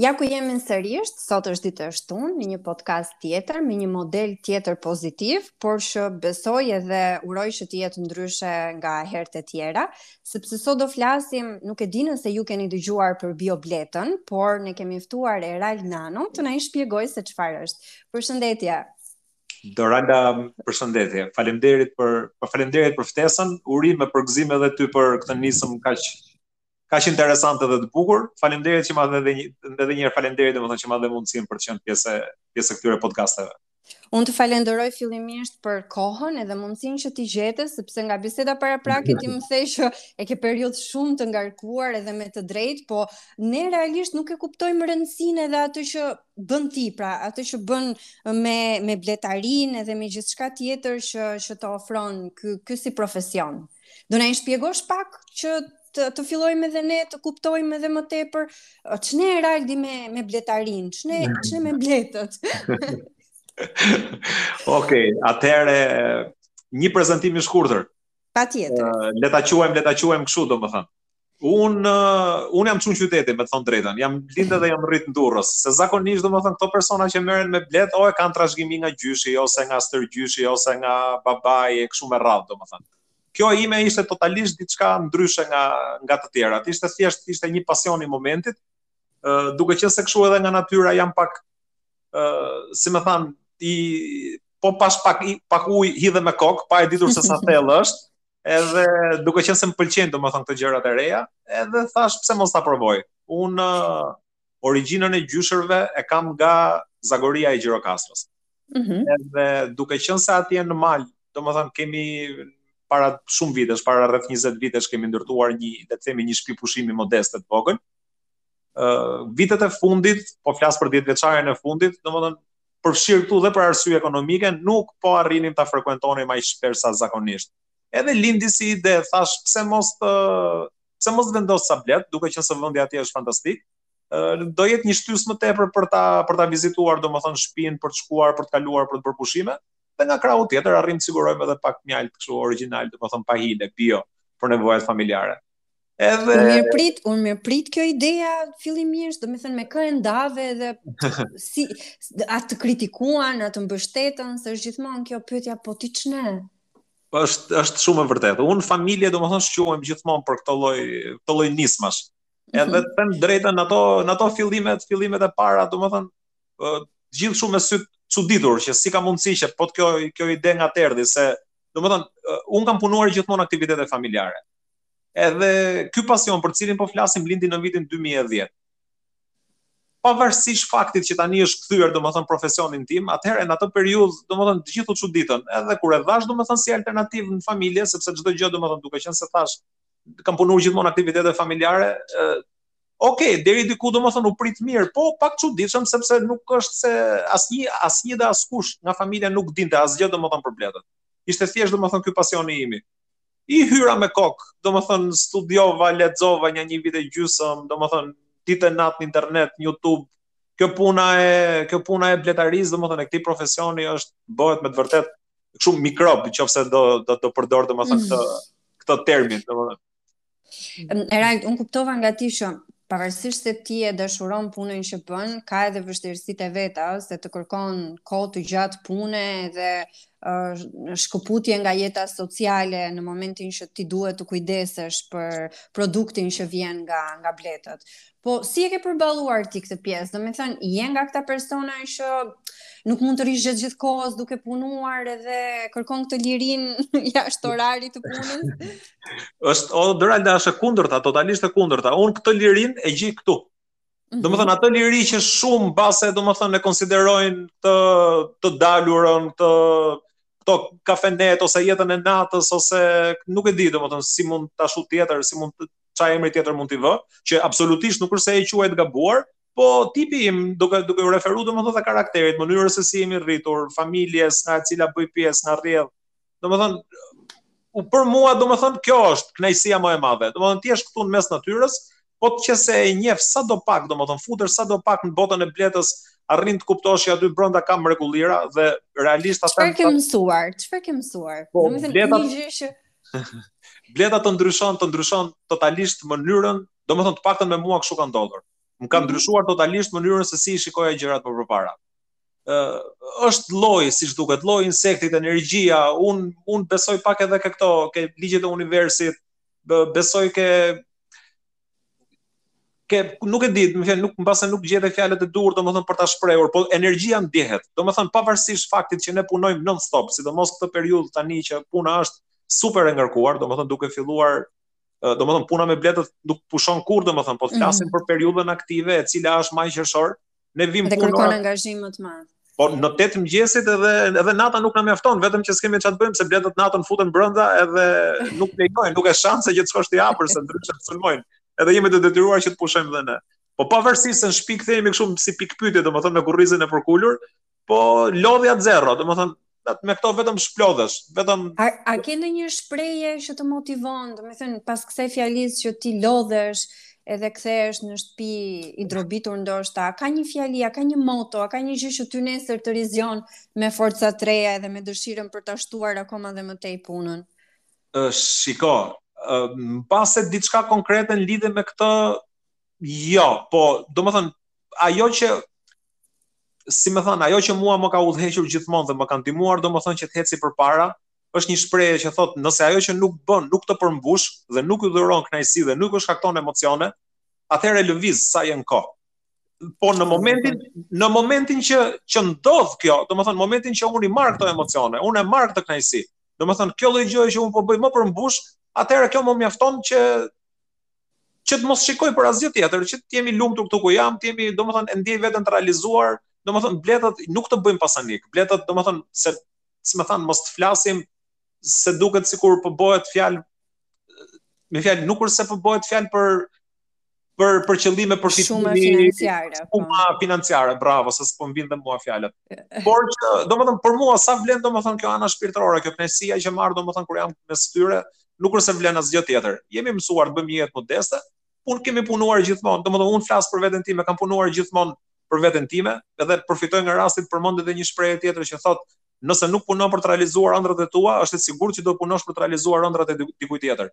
Ja ku jemi ne sërish, sot është ditë e shtunë, në një podcast tjetër, me një model tjetër pozitiv, por që besoj edhe uroj që të jetë ndryshe nga herët e tjera, sepse sot do flasim, nuk e di nëse ju keni dëgjuar për biobletën, por ne kemi ftuar Erald Nano, të na i shpjegoj se çfarë është. Përshëndetje! Doranda, përshëndetje, falemderit për, për falemderit për ftesën, urime, përgëzime dhe ty për këtë nismë kaq kaq interesante dhe të bukur. Faleminderit që ma dhe edhe një edhe një herë faleminderit domethënë që ma dhe mundësinë për të qenë pjesë pjesë e këtyre podcasteve. Unë të falenderoj fillimisht për kohën edhe mundësinë që ti gjete, sepse nga biseda paraprake ti më the që e ke periudhë shumë të ngarkuar edhe me të drejtë, po ne realisht nuk e kuptojmë rëndësinë edhe atë që bën ti, pra atë që bën me me bletarinë edhe me gjithçka tjetër që që të ofron ky ky si profesion. Do na i shpjegosh pak që të, të fillojmë edhe ne të kuptojmë edhe më tepër ç'ne Eraldi me me bletarinë, ç'ne ç'ne me bletët. Okej, okay, atëherë një prezantim i shkurtër. Patjetër. Uh, le ta quajmë, le ta quajmë kështu domethënë. Un un jam çun qyteti, me të thon të drejtën. Jam lindë dhe jam rrit në Durrës. Se zakonisht domethën këto persona që merren me bletë, o e kanë trashëgimi nga gjyshi ose nga stërgjyshi ose nga babai e kështu me radhë domethën. Kjo ime ishte totalisht diçka ndryshe nga nga të tjerat. Ishte thjesht ishte një pasion i momentit. Ë uh, duke qenë se kështu edhe nga natyra jam pak ë uh, si me than i po pas pak i, pak ujë hidhem me kok, pa e ditur se sa thellë është. Edhe duke qenë se më pëlqejnë domethënë këto gjërat e reja, edhe thash pse mos ta provoj. Un uh, origjinën e gjyshërve e kam nga Zagoria e Gjirokastrës. Mm -hmm. Edhe duke qenë se atje në mal, domethënë kemi para shumë vitesh, para rreth 20 vitesh kemi ndërtuar një, le të themi, një shtëpi pushimi modeste të vogël. Ë uh, vitet e fundit, po flas për 10 vjeçarin e fundit, domethënë përfshirë këtu dhe për arsye ekonomike, nuk po arrinim ta frekuentonim aq shpesh sa zakonisht. Edhe lindi si ide, thash pse mos të pse mos vendos ca bletë, duke qenë se vendi atje është fantastik. Do jetë një shtys më tepër për ta për ta vizituar, domethënë shtëpinë për të shkuar, për të kaluar, për të bërë pushime. Dhe nga krahu tjetër arrim të sigurojmë edhe pak mjaltë kështu origjinal, domethënë pa hile, bio, për nevojat familjare. Edhe u mirëprit, u mirëprit kjo ideja fillimisht, domethënë me kë e ndave dhe si a të kritikuan, a të mbështetën, se është gjithmonë kjo pyetja po ti ç'ne. Po është është shumë e vërtetë. Unë në familje domethënë shquhem gjithmonë për këtë lloj këtë lloj nismash. Mhm. Edhe të them të drejtën në ato në ato fillimet, fillimet e para, domethënë gjithë shumë me sy të çuditur që si ka mundësi që po kjo kjo ide nga të erdhi se domethënë unë kam punuar gjithmonë në aktivitete familjare Edhe ky pasion për të cilin po flasim lindi në vitin 2010. Pavarësisht faktit që tani është kthyer domethën profesionin tim, atëherë në atë periudhë domethën të gjithë u çuditën, edhe kur e dhashë domethën si alternativë në familje, sepse çdo gjë domethën duke qenë se thashë kam punuar gjithmonë aktivitete familjare, Ok, deri diku domethënë u prit mirë, po pak çuditshëm, sepse nuk është se asnjë asnjë dhe askush nga familja nuk dinte asgjë domethënë për bletët. Ishte thjesht domethënë kjo pasioni im. i hyra me kokë, domethënë studiova, lexova nja një vit e gjysëm, domethënë ditë e natë në internet, në Youtube, kjo puna e, kjo puna e bletarisë, domethënë e këtij profesioni është bëhet me të vërtetë shumë mikrob, qoftë se do, do, do përdor, domethënë këtë, mm. këtë termin, domethënë. Erald, unë kuptova nga ti që pavarësisht se ti e dashuron punën që bën, ka edhe vështirësitë e veta, se të kërkon kohë të gjatë pune dhe uh, shkëputje nga jeta sociale në momentin që ti duhet të kujdesesh për produktin që vjen nga nga bletët. Po si e ke përballuar ti këtë pjesë? Domethënë, je nga këta persona që nuk mund të rrish gjithë gjithë kohës duke punuar edhe kërkon këtë lirinë jashtë orarit të punës? është, o, Doralda, është e kundërta, totalisht e kundërta. Unë këtë lirinë e gjej këtu. Mhm. Domethënë, atë liri që shumë mbase, domethënë, e konsiderojnë të, të dalurën, te këto kafenetë, ose jetën e natës, ose nuk e di, domethënë, si mund ta ashtu tjetër, si mund të ça emri tjetër mund t'i vë, që absolutisht nuk është se e quaj të gabuar, po tipi im duke duke u referuar domethënë karakterit, mënyrës se si jemi rritur, familjes nga e cila bëj pjesë, nga rrjedh. Domethënë për mua domethënë kjo është kënaqësia më e madhe. Domethënë ti je këtu në mes natyrës, po të qe se e njef sadopak, domethënë futesh sadopak në botën e bletës, arrin të kuptosh që aty brenda ka mrekullira dhe realisht ata Çfarë ke mësuar? Çfarë ke mësuar? Po, domethënë një gjë që Bleta të ndryshon, të ndryshon totalisht mënyrën, domethënë të paktën me mua kështu ka ndodhur. Më ka mhm. ndryshuar totalisht mënyrën se si i shikoja gjërat më përpara. Ë është lloj, siç duket, lloji i insektit, energjia, unë unë besoj pak edhe ke këto, ke ligjet e universit, besoj ke ke nuk e di, domethënë nuk mbase nuk gjej fjalët e duhura domethënë për ta shprehur, po energjia ndjehet. Domethënë pavarësisht faktit që ne punojmë non stop, sidomos këtë periudhë tani që puna është super e ngarkuar, domethënë duke filluar domethënë puna me bletët nuk pushon kurrë domethënë, po flasim mm -hmm. për periudhën aktive e cila është maj qershor, Ne vijmë në punë. Ne kërkon angazhim më të madh. Po në 8 të mëngjesit edhe edhe nata nuk na mjafton, vetëm që s'kemë ça të bëjmë se bletët natën futen brenda edhe nuk na lejojnë, nuk ka shanse që të shkosh t'i hapësh se ndryshe të sulmojnë. Edhe jemi të detyruar që të pushojmë dhe ne. Po pavarësisht se në shtëpi kthehemi kështu si pikëpyetje, domethënë me kurrizin e përkulur, Po lodhja zero, domethënë me këto vetëm shplodhesh, vetëm A, a ke ndonjë shprehje që të motivon, domethënë pas kësaj fjalisë që ti lodhesh edhe kthehesh në shtëpi i drobitur ndoshta, a ka një fjali, a ka një moto, a ka një gjë që ty nesër të rizion me forca të reja edhe me dëshirën për ta shtuar akoma dhe më tej punën. Ë shiko, mbase diçka konkrete në lidhje me këtë Jo, po, domethënë, ajo që, si me thënë, ajo që mua më ka udhëhequr gjithmonë dhe më ka ndihmuar, domethënë që të eci përpara, është një shprehje që thotë, nëse ajo që nuk bën, nuk të përmbush dhe nuk të dhuron kënaqësi dhe nuk të shkakton emocione, atëherë lëviz sa je në kohë. Po në momentin, në momentin që, që ndodh kjo, domethënë, momentin që unë i marr këto emocione, unë e marr këtë kënaqësi, domethënë, kjo lloj gjëje që unë po bëj më përmbush, atëherë kjo më mjafton që që të mos shikoj për asgjë tjetër, që të jem i lumtur këtu ku jam, të jem i, domethënë, e ndjej veten të realizuar, domethënë bletët nuk të bëjnë pasanik. Bletët, domethënë, se si me thënë, mos të flasim se duket sikur po bëhet fjalë me fjalë nuk është se po bëhet fjalë për për për qëllime përfitimi financiare. Po. Shuma financiare, bravo, se s'po më vijnë dhe mua fjalët. Por që, domethënë për mua sa vlen domethënë kjo ana shpirtërore, kjo kënaqësia që marr domethënë kur jam në mes tyre, nuk është se vlen asgjë tjetër. Jemi mësuar të bëjmë një jetë modeste, unë kemi punuar gjithmonë. Domethënë unë flas për veten time, kam punuar gjithmonë për veten time, edhe përfitoj nga rasti të përmend edhe një shprehje tjetër që thotë, nëse nuk punon për të realizuar ëndrrat e tua, është e sigurt që do punosh për të realizuar ëndrrat e dikujt tjetër.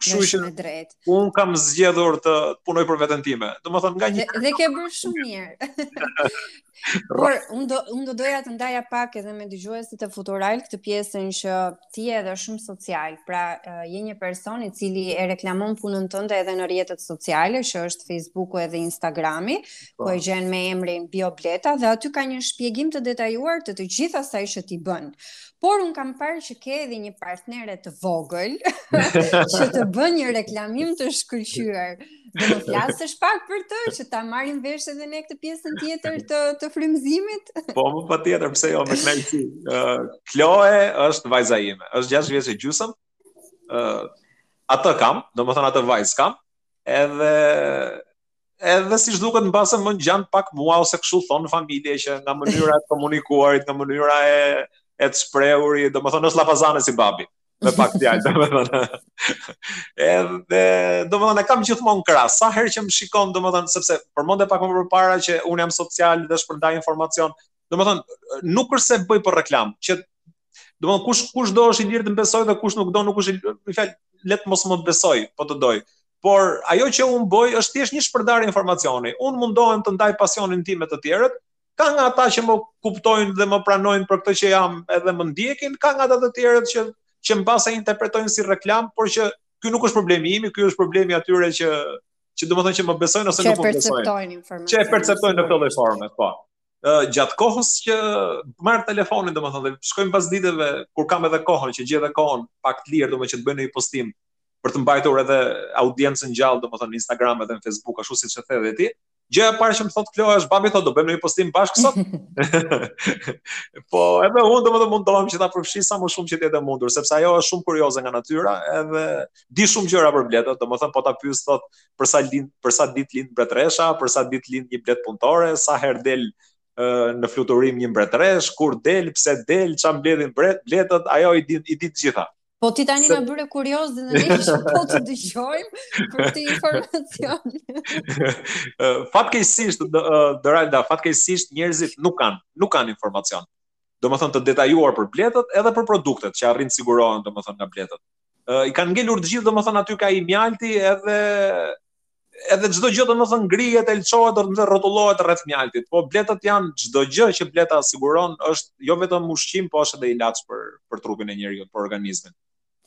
Kështu që drejt. un kam zgjedhur të punoj për veten time. Domethënë nga një dhe, dhe ke bërë shumë mirë. Por un do un do doja të ndaja pak edhe me dëgjuesit e Futural këtë pjesën që ti je edhe shumë social. Pra je një person i cili e reklamon punën tënde edhe në rrjetet sociale, që është Facebooku edhe Instagrami, po. ku e gjen me emrin Biobleta dhe aty ka një shpjegim të detajuar të të gjithë asaj që ti bën. Por un kam parë që ke edhe një partnere të vogël që të bën një reklamim të shkëlqyer. Do më flasësh pak për të që ta marrim vesh edhe ne këtë pjesën tjetër të të frymëzimit? Po, më patjetër, pse jo me kënaqësi. Ë uh, Kloe është vajza ime. Është 6 vjeç e gjysëm. Ë uh, atë kam, domethënë atë vajzë kam. Edhe edhe siç duket mbase më ngjan pak mua ose kështu thonë familja që nga mënyra e të komunikuarit, nga mënyra e e të shprehurit, domethënë është llafazane si babi me pak fjalë, domethënë. Edhe domethënë e kam gjithmonë krah, sa herë që më shikon domethënë sepse përmende pak më përpara që un jam social dhe shpërndaj informacion, Domethënë, nuk është se bëj për reklam, që domethënë kush kush do është i lirë të më besoj dhe kush nuk do nuk është i fal le të mos më besoj, po të doj. Por ajo që un bëj është thjesht një shpërdarje informacioni. Un mundohem të ndaj pasionin tim me të tjerët. Ka nga ata që më kuptojnë dhe më pranojnë për këtë që jam, edhe më ndjekin, ka nga ata të tjerët që që mbase e interpretojnë si reklam, por që ky nuk është problemi im, ky është problemi i atyre që që domethënë që më besojnë ose nuk më besojnë. Që e perceptojnë informacionin. Që e perceptojnë në këtë lloj forme, po. gjatë kohës që marr telefonin domethënë dhe shkoj mbasditeve kur kam edhe kohën që gjej edhe kohën pak të lirë domethënë që të bëj një postim për të mbajtur edhe audiencën gjallë domethënë në Instagram edhe në Facebook ashtu siç e the dhe ti gjëja e parë që më thotë Kloja është babi thotë do bëjmë një postim bashkë sot po edhe unë domethënë mundohem që ta përfshij sa më shumë që të jetë e mundur sepse ajo është shumë kurioze nga natyra edhe di shumë gjëra për bletët domethënë po ta pyes thotë për sa lind, për sa ditë lind mbretëresha, për sa ditë lind një blet punëtore, sa herë del në fluturim një mbretëresh, kur del, pse del, ça mbledhin bret, bletët, ajo i din i din të gjitha. Po ti tani se... na bëre kurioz dhe ne ishte po të dëgjojmë për këtë informacion. fatkeqësisht Doralda, fatkeqësisht njerëzit nuk kanë, nuk kanë informacion. Domethënë të detajuar për bletët edhe për produktet që arrijnë të sigurohen domethënë nga bletët. Uh, kanë ngelur të gjithë, domethënë aty te ai mjalti edhe edhe çdo gjë domethënë ngrihet, e çohet, domethënë rrotullohet rreth mjaltit. Po bletët janë çdo gjë që bleta siguron është jo vetëm ushqim, po është edhe ilaç për për trupin e njeriut, për organizmin.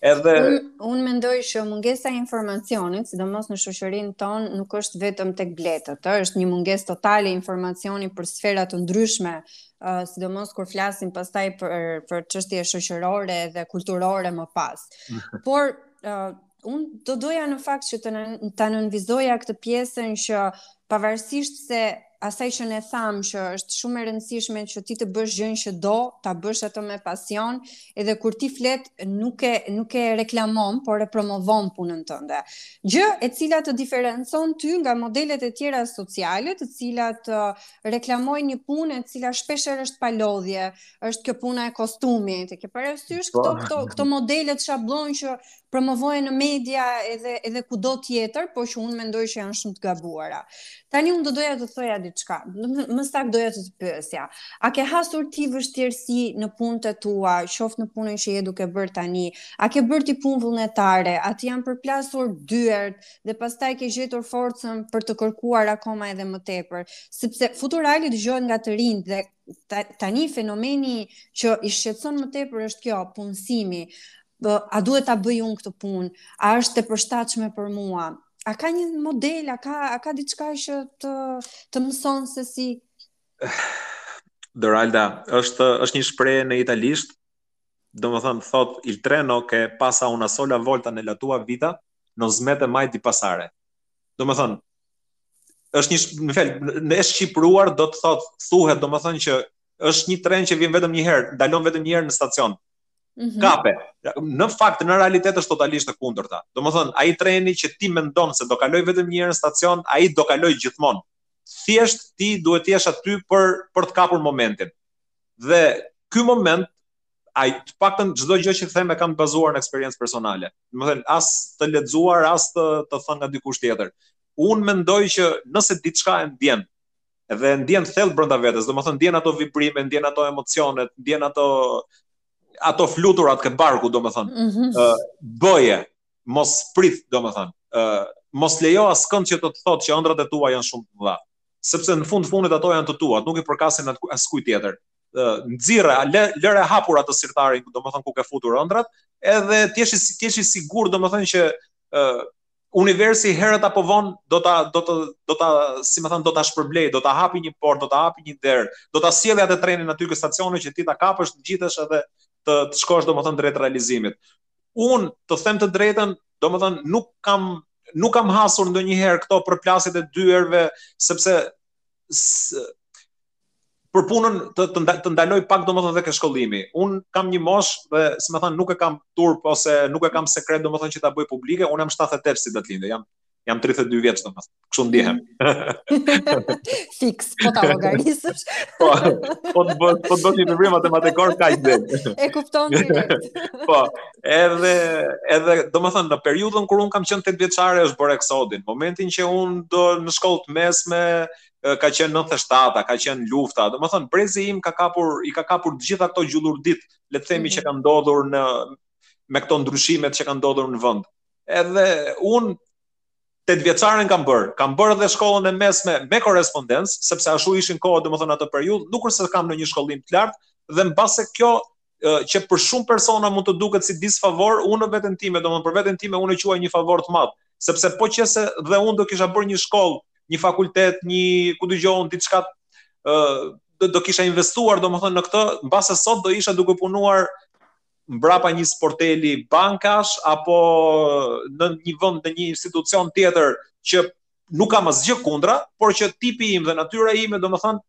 Edhe un, un mendoj që mungesa e informacionit, sidomos në shoqërinë tonë, nuk është vetëm tek bletët, ë, është një mungesë totale informacioni për sfera të ndryshme uh, sidomos kur flasim pastaj për për çështje shoqërore dhe kulturore më pas. Por uh, un do doja në fakt që ta nënvizoja këtë pjesën që pavarësisht se asaj që ne thamë që është shumë e rëndësishme që ti të bësh gjën që do, ta bësh atë me pasion, edhe kur ti flet nuk e nuk e reklamon, por e promovon punën tënde. Gjë e cila të diferencon ty nga modelet e tjera sociale, të cilat uh, reklamojnë një punë e cila shpesh herë është pa lodhje, është kjo puna e kostumit. E ke parasysh këto po. këto këto modelet shabllon që promovohen në media edhe edhe kudo tjetër, por që unë mendoj që janë shumë të gabuara. Tani unë do doja të thoja diçka. Më saktë doja të të pyesja. A ke hasur ti vështirësi në punët e tua, qoftë në punën që je duke bërë tani? A ke bërë ti punë vullnetare? A t'janë përplasur dyert? dhe pastaj ke gjetur forcën për të kërkuar akoma edhe më tepër, sepse Futurali dëgjohet nga të rinjtë dhe tani fenomeni që i shqetëson më tepër është kjo, punësimi. A duhet ta bëj unë këtë punë? A është e përshtatshme për mua? A ka një model, a ka a ka diçka që të të mëson se si Doralda, është është një shprehje në italisht domethënë, thot, il treno che passa una sola volta nella tua vita, non smette mai di passare. Domethënë, është një, në fel, në e shqipruar, do të thot, thuhet, domethënë që është një tren që vjen vetëm një herë, ndalon vetëm një herë në stacion. Mm -hmm. Kape. Në fakt, në realitet është totalisht e kundërta. Domethënë, ai treni që ti mendon se do kaloj vetëm një herë në stacion, ai do kaloj gjithmonë. Thjesht ti duhet të jesh aty për, për të kapur momentin. Dhe ky moment ai të paktën çdo gjë që them e kam bazuar në eksperiencë personale. Domethënë as të lexuar, as të të thënë nga dikush tjetër. Unë mendoj që nëse diçka e ndjen dhe e ndjen thellë brenda vetes, domethënë ndjen ato vibrime, ndjen ato emocionet, ndjen ato ato fluturat ke barku, domethënë. Mm -hmm. uh, bëje, mos prit, domethënë. Uh, mos lejo askënd që të të thotë që ëndrrat e tua janë shumë të mëdha. sepse në fund fundit ato janë të tuat, nuk i përkasin askujt tjetër. Nxirre, lë, lëre hapur atë sirtarin, domethënë ku ke futur ëndrrat, edhe të jesh, të jesh i sigurt domethënë që ë uh, universi herët apo vonë do ta do të do ta si me thënë do ta shpërblej, do ta hapi një portë, do ta hapi një derë, do ta sjellë atë trenin aty ke stacioni që ti ta kapësh të ngjitesh edhe të të shkosh domethënë drejt realizimit. unë të them të drejtën, domethënë nuk kam nuk kam hasur ndonjëherë këto përplasjet e dyerve sepse për punën të të, ndal, të ndaloj pak domethënë dhe ke shkollimi. Un kam një mosh dhe si me thënë nuk e kam turp ose nuk e kam sekret domethënë që ta bëj publike. Un jam 78 si datëlindje, jam jam 32 vjeç domethënë. Kështu ndihem. Fiks, po ta llogarisësh. po, po të bësh, po të bësh një veprim matematikor kaq dhe. e kupton direkt. po, edhe edhe domethënë në periudhën kur un kam qenë 8 vjeçare është bërë eksodi. Në momentin që un do në shkollë të mesme ka qenë 97-a, ka qenë lufta. Domethënë brezi im ka kapur i ka kapur të gjitha ato gjullurditë, le të themi mm -hmm. që kanë ndodhur në me këto ndryshimet që kanë ndodhur në vend. Edhe unë tetëvjeçaren kam bër. Kam bër edhe shkollën e mesme me korrespondencë, sepse ashtu ishin kohët, domethënë atë periudhë, nuk është se kam ndonjë shkollim të lartë dhe mbase kjo që për shumë persona mund të duket si disfavor, unë në veten time, domethënë për veten time unë e quaj një favor të madh, sepse po qe se dhe unë do kisha bërë një shkollë, një fakultet, një ku di unë diçka ë do, do kisha investuar domethënë në këtë, mbase sot do isha duke punuar mbrapa një sporteli bankash apo në një vend në një institucion tjetër që nuk kam asgjë kundra, por që tipi im dhe natyra ime, domethënë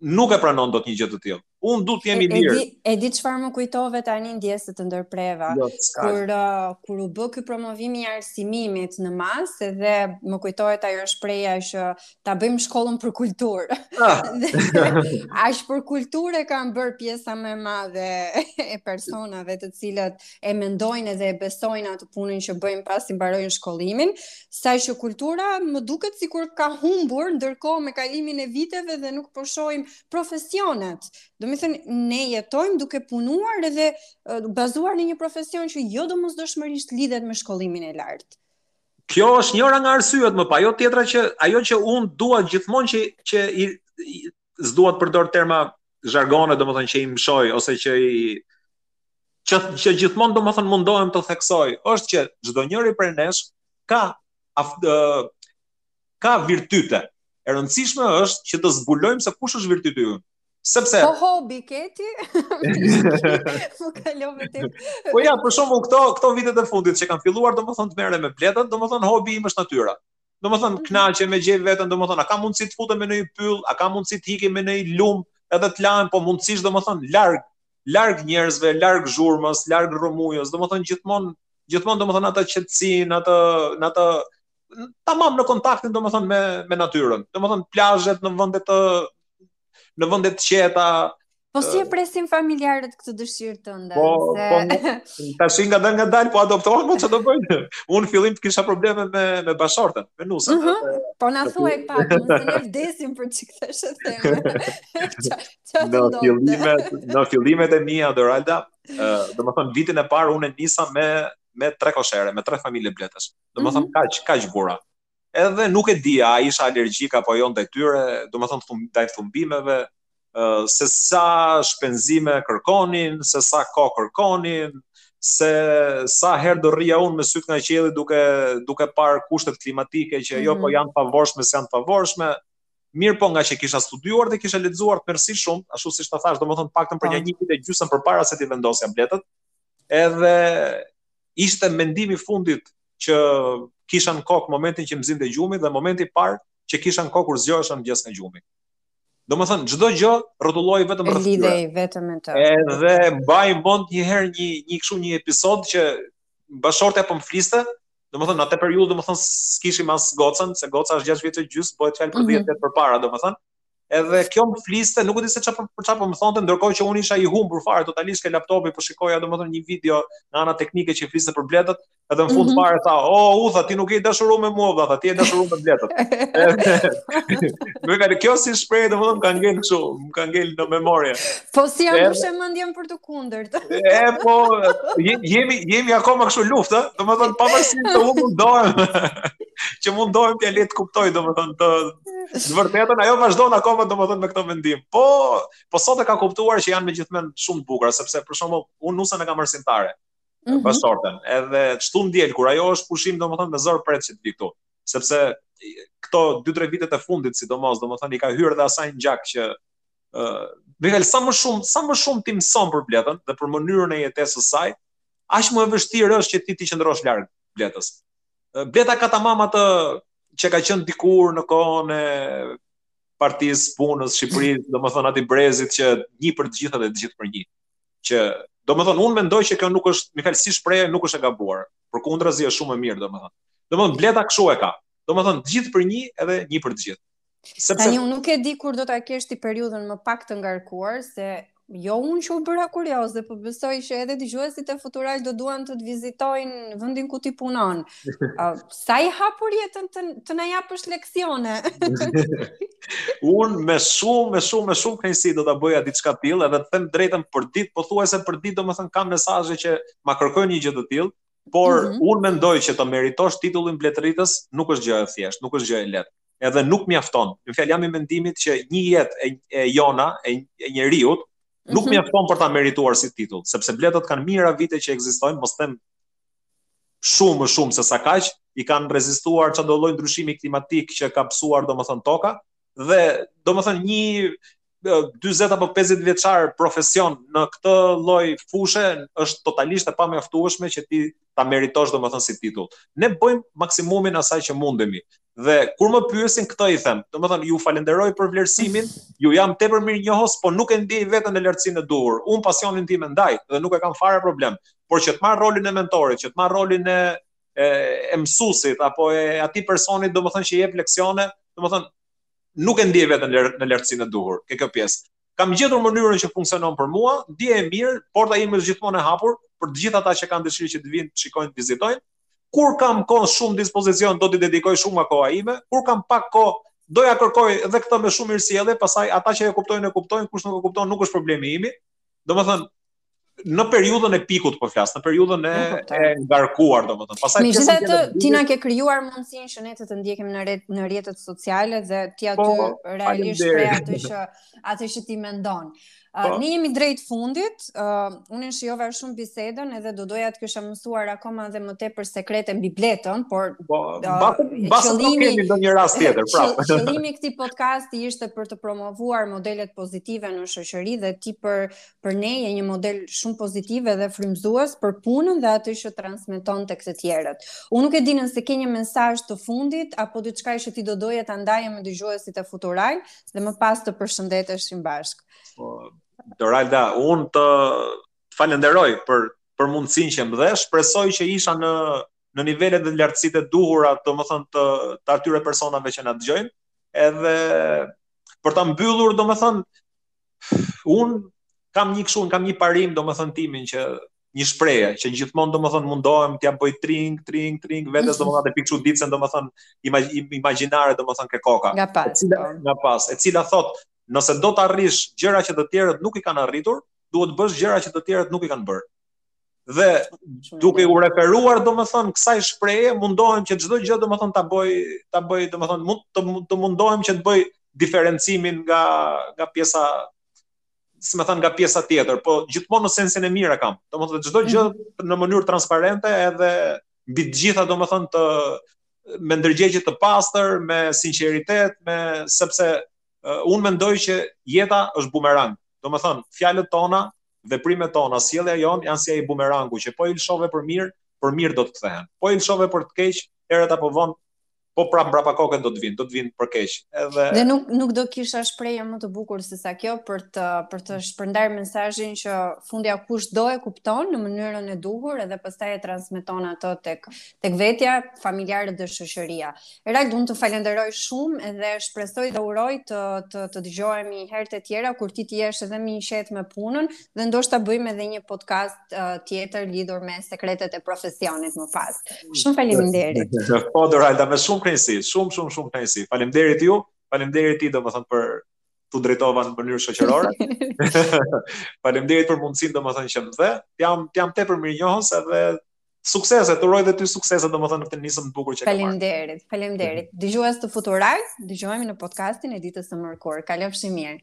nuk e pranon dot një gjë të tillë. Unë duhet të jem i lirë. E di çfarë më kujtove tani ndjesë që të ndërpreva. Jo, kur uh, kur u bë ky promovim i arsimimit në masë edhe më kujtohet ajo shprehja që ta bëjmë shkollën për kulturë. Ah. Aq për kulturë e kanë bërë pjesa më e madhe e personave të cilët e mendojnë edhe e besojnë atë punën që bëjnë pasi mbarojnë shkollimin, saqë kultura më duket sikur ka humbur ndërkohë me kalimin e viteve dhe nuk po shohim profesionet. Domethënë ne jetojmë duke punuar edhe bazuar në një profesion që jo domosdoshmërisht lidhet me shkollimin e lartë. Kjo është njëra nga arsyet më pas, ajo tjetra që ajo që unë dua gjithmonë që që i, i s'dua të përdor terma zhargone, domethënë që i mëshoj ose që i që që gjithmonë domethënë mundohem të theksoj, është që çdo njëri prej nesh ka af, ka virtyte. E rëndësishme është që të zbulojmë se kush është virtyti ynë. Sepse Po hobi ke ti? Po kalove ti. Po ja, për shembull këto këto vitet e fundit që kam filluar domethënë të merrem me bletën, domethënë hobi im është natyra. Domethënë mhm. kënaqem e gjej veten, domethënë a kam mundësi të futem në ndonjë pyll, a kam mundësi të iki në ndonjë lum, edhe të lahem po mundësisht domethënë larg larg njerëzve, larg zhurmës, larg rrëmujës, domethënë gjithmonë gjithmonë domethënë atë qetësinë, atë në atë tamam në kontaktin domethënë me me natyrën. Domethënë plazhet në vende të në vende të qeta. Po si e presin familjarët këtë dëshirë tënden? Po, se... po, ta shi ngadalë ngadalë, po adoptohen, po ç'do bëjnë. Unë fillimet kisha probleme me, me bashkëshorten, me nusen. Uh mhm, -huh. Po na thuaj pak, në se në vdesim për që këtë shë themë. në, fillimet, në fillimet e mija, Doralda, uh, domethënë, vitin e parë, unë e nisa me, me tre koshere, me tre familje bletësh. Domethënë, mhm. kaq, kaq vura. Edhe nuk e di, a isha alergjik apo jo ndaj tyre, domethënë, ndaj thumbimeve, se sa shpenzime kërkonin, se sa kohë kërkonin, se sa herë do rrija unë me sytë nga qielli duke, duke parë kushtet klimatike që mm -hmm. jo po mhm. janë të favorshme, s'janë të favorshme, mirëpo ngaqë kisha studiuar dhe kisha lexuar tmerrësisht shumë, ashtu siç të thashë, domethënë, të paktën për një po. një vit e gjysëm përpara se t'i vendosja bletët, edhe ishte mendimi i fundit që kisha në kokë momentin që më zinte gjumi dhe momenti i parë që kisha në kokë kur zgjohesha në mëngjes nga gjumi. Domethënë çdo gjë rrotullohej vetëm rreth tyre. Lidhej vetëm me të. Edhe mbaj mend një herë një një kështu një episod që bashkëshortja po më fliste, domethënë atë periudhë domethënë s'kishim as gocën, se goca është 6 vjeç e gjys, bëhet fjalë për 10 mhm. vjet përpara domethënë. Edhe kjo më fliste, nuk e di se çfarë për çfarë po më thonte, ndërkohë që unë isha i humbur fare totalisht ke laptopi, po shikoja domethënë një video nga ana teknike që fliste për bletët, edhe në fund mm -hmm. fare tha, "O, oh, u tha, ti nuk je dashuruar me mua, tha, ti je dashuruar me bletët." Më ka kjo si shpreh domethënë ka ngel kështu, më ka ngel në memorie. Po s'ia mbushe mendjen për të kundërt. e po jemi jemi akoma kështu në luftë, domethënë pavarësisht të humbur dorën. që mundohem t'ia lë të kuptojë domethënë të Të vërtetën ajo vazhdon akoma domethënë me këtë mendim. Po, po sot e ka kuptuar që janë me gjithë mend shumë të bukura, sepse për shembull unë nusën e kam arsimtare. Mm -hmm. Pas sortën, edhe ashtu ndjel kur ajo është pushim domethënë me zor pret që të vijë këtu, sepse këto 2-3 vitet e fundit sidomos domethënë i ka hyrë dhe asaj në gjak që ë uh, Miguel sa më shumë, sa më shumë ti mëson për bletën dhe për mënyrën e jetesës së saj, aq më e vështirë është që ti të qëndrosh larg bletës. Bleta ka tamam atë që ka qenë dikur në kohën e Partisë Punës Shqipërisë, domethënë atij brezit që një për të gjithë edhe të gjithë për një. Që domethënë unë mendoj që kjo nuk është, më fal si shprehje, nuk është e gabuar. Përkundrazi është shumë e mirë domethënë. Domethënë bleta kështu e ka. Domethënë të gjithë për një edhe një për të gjithë. Sepse... Tani, unë nuk e di kur do ta kesh ti periudhën më pak të ngarkuar, se jo unë që u bëra kurioz dhe po besoj që edhe dëgjuesit e futural do duan të të vizitojnë vendin ku ti punon. Uh, sa i hapur je ti të, të na japësh leksione? unë me shumë, me shumë, me shumë kënaqësi do ta bëja diçka të tillë edhe të them drejtën përditë, pothuajse përditë domethënë kam mesazhe që ma kërkojnë një gjë të tillë, por mm -hmm. unë mendoj që të meritosh titullin bletërritës nuk është gjë e thjeshtë, nuk është gjë e lehtë. edhe nuk mjafton. Më fal, jam i mendimit që një jetë e, e jona e, e njeriut nuk mhm. mjafton për ta merituar si titull, sepse bletët kanë mijëra vite që ekzistojnë, mos them shumë më shumë se sa kaq, i kanë rezistuar çdo lloj ndryshimi klimatik që ka pësuar domethënë toka dhe domethënë një 40 apo 50 vjeçar profesion në këtë lloj fushe është totalisht e pamjaftueshme që ti ta meritosh domethënë si titull. Ne bëjmë maksimumin asaj që mundemi. Dhe kur më pyesin këtë i them, domethënë ju falenderoj për vlerësimin, ju jam tepër mirënjohës, po nuk e ndjej veten në lartësinë e duhur. Unë pasionin tim e ndaj dhe nuk e kam fare problem, por që të marr rolin e mentorit, që të marr rolin e e, e mësuesit apo e atij personit domethënë që jep leksione, domethënë nuk e ndjej veten në lartësinë e duhur. Ke kjo pjesë. Kam gjetur mënyrën që funksionon për mua, ndihem mirë, porta ime është gjithmonë e hapur për të gjithë ata që kanë dëshirë që të vinë, të shikojnë, të vizitojnë. Kur kam kohë shumë në dispozicion, do t'i dedikoj shumë nga koha ime. Kur kam pak kohë, do ia kërkoj edhe këtë me shumë mirësjellje, pastaj ata që e kuptojnë e kuptojnë, kush nuk e kupton nuk është problemi im. Domethënë, në periudhën e pikut po flas, në periudhën e e ngarkuar domethënë. Pastaj megjithatë ti na ke krijuar mundësinë që ne të të ndjekim në rrjet në rrjetet sociale dhe ti aty po, realisht shpreh atë që atë që ti mendon. Uh, ne jemi drejt fundit, uh, unë shijova shumë bisedën edhe do doja të kisha mësuar akoma dhe më tepër sekrete mbi bletën, por po, mbas uh, kemi ndonjë rast tjetër, pra. Qëllimi i këtij podcasti ishte për të promovuar modelet pozitive në shoqëri dhe ti për për ne je një model shumë pozitiv edhe frymëzues për punën dhe atë që transmeton tek të tjerët. Unë nuk e di nëse ke një mesazh të fundit apo diçka që ti do doje ta ndaje me dëgjuesit e Futural dhe më pas të përshëndeteshim bashkë. Po, Doralda, unë të falenderoj për për mundësinë që më dhe, shpresoj që isha në në nivelet dhe lartësitë e duhura, domethënë të të atyre personave që na dëgjojnë, edhe për ta mbyllur domethënë un kam një kështu, kam një parim domethën timin që një shprehje që gjithmonë domethën mundohem t'ia bëj tring, tring, tring vetes domethën atë pikë çuditëse domethën imag, imagjinare domethën ke koka. Nga pas. E cila, po. nga pas, e cila thot, nëse do të arrish gjëra që të tjerët nuk i kanë arritur, duhet të bësh gjëra që të tjerët nuk i kanë bërë. Dhe duke u referuar domethënë kësaj shprehje, mundohem që çdo gjë domethënë ta bëj ta bëj domethënë mund të të mundohem që të bëj diferencimin nga nga pjesa si më thënë nga pjesa tjetër, po gjithmonë në sensin e mirë e kam. Domethënë, çdo gjë mhm. në mënyrë transparente edhe mbi të gjitha do më thënë të me ndërgjegje të pastër, me sinqeritet, me sepse uh, unë mendoj që jeta është bumerang. Domethënë, fjalët tona, veprimet tona, sjellja jonë janë si ai bumerangu që po i lëshove për mirë, për mirë do të kthehen. Po i lëshove për të keq, herët apo vonë po prap mbrapa kokës do të vinë, do të vinë për keq. Edhe Dhe nuk nuk do kisha shprehje më të bukur se sa kjo për të për të shpërndar mesazhin që fundja kush do e kupton në mënyrën e duhur edhe pastaj e transmeton ato tek tek vetja, familjarët dhe shoqëria. Erald, unë të falenderoj shumë dhe shpresoj dhe uroj të të të dëgjohemi herë të tjera kur ti të jesh edhe më i qetë me punën dhe ndoshta bëjmë edhe një podcast uh, tjetër lidhur me sekretet e profesionit më pas. Shumë faleminderit. Po Doralda, me shumë kënaqësi, shumë shumë shumë kënaqësi. Faleminderit ju, faleminderit ti domethënë po t'u drejtova në mënyrë shoqërore. Faleminderit për mundësinë domethënë që më dhe. Jam jam tepër mirënjohës edhe Suksese, të uroj dhe ty suksese, domethënë në këtë nisëm të bukur që ke marrë. Faleminderit, faleminderit. Mhm. Dëgjues të Futural, dëgjohemi në podcastin e ditës së mërkurë. Kalofshi mirë.